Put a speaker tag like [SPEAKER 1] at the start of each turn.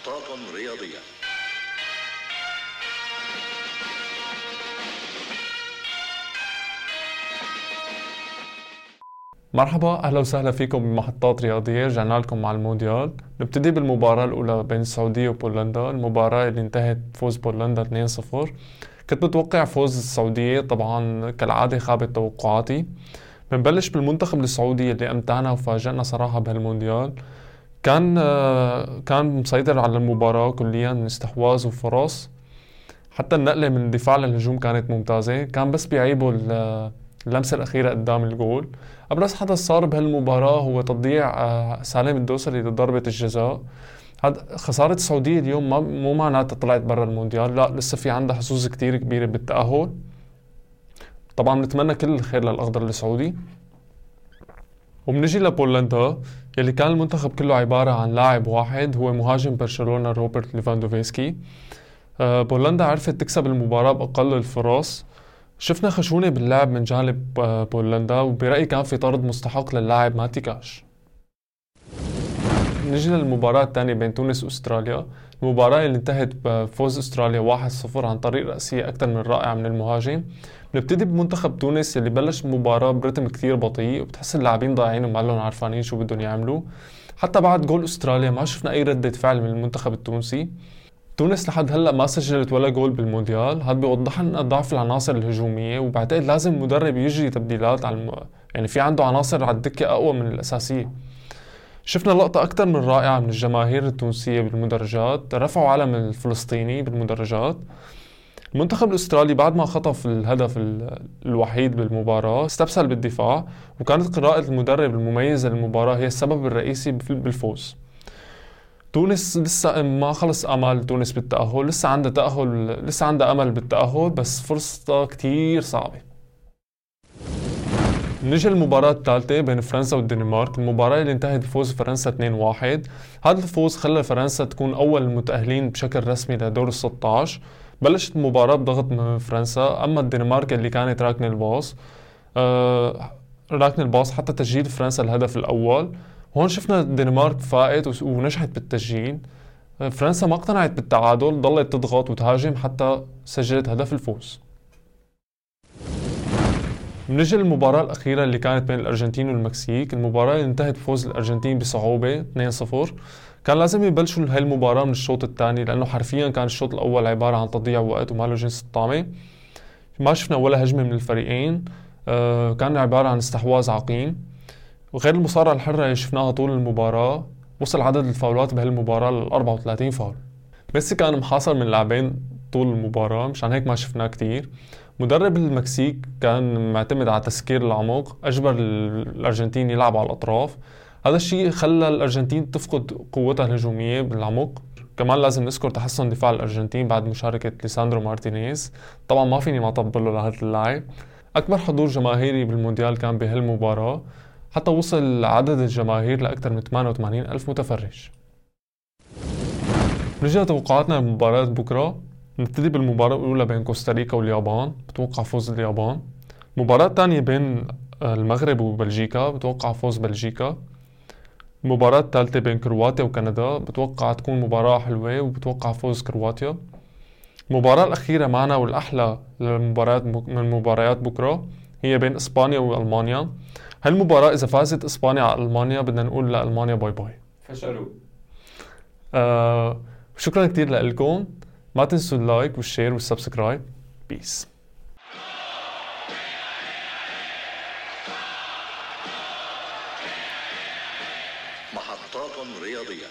[SPEAKER 1] محطات رياضية.
[SPEAKER 2] مرحبا أهلا وسهلا فيكم بمحطات رياضية رجعنا لكم مع المونديال نبتدي بالمباراة الأولى بين السعودية وبولندا. المباراة اللي انتهت بفوز بولندا 2-0 كنت متوقع فوز السعودية طبعا كالعادة خابت توقعاتي. بنبلش بالمنتخب السعودي اللي أمتعنا وفاجئنا صراحة بهالمونديال كان كان مسيطر على المباراة كليا استحواذ وفرص حتى النقلة من الدفاع للهجوم كانت ممتازة. كان بس بيعيبوا اللمسة الأخيرة قدام الجول. أبرز حدث صار بهالمباراة هو تضييع آه، سالم الدوسري لضربة الجزاء. هذا خسارة السعودية اليوم ما مو معناتها طلعت برا المونديال. لا لسه في عندها حظوظ كتير كبيرة بالتأهل. طبعا بنتمنى كل الخير للأخضر السعودي. وبنجي لبولندا. يلي كان المنتخب كله عبارة عن لاعب واحد هو مهاجم برشلونة روبرت ليفاندوفسكي. آه، بولندا عرفت تكسب المباراة بأقل الفرص. شفنا خشونة باللعب من جانب آه، بولندا وبرأيي كان في طرد مستحق للاعب ماتي كاش نجي للمباراة الثانية بين تونس وأستراليا. المباراة اللي انتهت بفوز أستراليا 1-0 عن طريق رأسية أكثر من رائعة من المهاجم. بنبتدي بمنتخب تونس اللي بلش المباراة برتم كثير بطيء وبتحس اللاعبين ضايعين وما لهم عارفانين شو بدهم يعملوا. حتى بعد جول أستراليا ما شفنا أي ردة فعل من المنتخب التونسي. تونس لحد هلأ ما سجلت ولا جول بالمونديال. هذا بيوضح لنا ضعف العناصر الهجومية وبعتقد لازم المدرب يجري تبديلات على الم... يعني في عنده عناصر على الدكة أقوى من الأساسية. شفنا لقطة أكثر من رائعة من الجماهير التونسية بالمدرجات. رفعوا علم الفلسطيني بالمدرجات. المنتخب الأسترالي بعد ما خطف الهدف الوحيد بالمباراة استبسل بالدفاع وكانت قراءة المدرب المميزة للمباراة هي السبب الرئيسي بالفوز. تونس لسه ما خلص امل تونس بالتأهل لسه عندها تأهل لسه عندها أمل بالتأهل بس فرصتها كتير صعبة. نجي المباراة الثالثة بين فرنسا والدنمارك، المباراة اللي انتهت بفوز فرنسا 2-1، هذا الفوز خلى فرنسا تكون أول المتأهلين بشكل رسمي لدور ال 16 بلشت المباراة بضغط من فرنسا أما الدنمارك اللي كانت راكنة الباص آه راكنة الباص حتى تسجيل فرنسا الهدف الأول. هون شفنا الدنمارك فاقت ونجحت بالتسجيل. آه، فرنسا ما اقتنعت بالتعادل ضلت تضغط وتهاجم حتى سجلت هدف الفوز. بنجي للمباراة الأخيرة اللي كانت بين الأرجنتين والمكسيك المباراة اللي انتهت بفوز الأرجنتين بصعوبة 2-0 كان لازم يبلشوا هاي المباراة من الشوط الثاني لأنه حرفيا كان الشوط الأول عبارة عن تضييع وقت وما له جنس الطعمة ما شفنا ولا هجمة من الفريقين آه كان عبارة عن استحواذ عقيم. وغير المصارعة الحرة اللي شفناها طول المباراة وصل عدد الفاولات بهالمباراة ل 34 فاول. ميسي كان محاصر من لاعبين طول المباراة مشان هيك ما شفناه كتير. مدرب المكسيك كان معتمد على تسكير العمق أجبر الأرجنتين يلعبوا على الأطراف. هذا الشيء خلى الأرجنتين تفقد قوتها الهجومية بالعمق. كمان لازم نذكر تحسن دفاع الأرجنتين بعد مشاركة ليساندرو مارتينيز. طبعا ما فيني ما أطبل له لهذا اللاعب. أكبر حضور جماهيري بالمونديال كان بهالمباراة. حتى وصل عدد الجماهير لأكثر من 88 ألف متفرج. نرجع توقعاتنا لمباراة بكرة. نبتدي بالمباراة الأولى بين كوستاريكا واليابان بتوقع فوز اليابان. المباراة الثانية بين المغرب وبلجيكا بتوقع فوز بلجيكا. المباراة الثالثة بين كرواتيا وكندا بتوقع تكون مباراة حلوة وبتوقع فوز كرواتيا. المباراة الأخيرة معنا والأحلى للمباريات من مباريات بكرة هي بين إسبانيا وألمانيا. هالمباراة إذا فازت إسبانيا على ألمانيا بدنا نقول لألمانيا bye bye.
[SPEAKER 3] فشلوا.
[SPEAKER 2] آه شكرا كثير لكم ما تنسوا ال like وال share وال subscribe peace
[SPEAKER 1] محطات رياضية.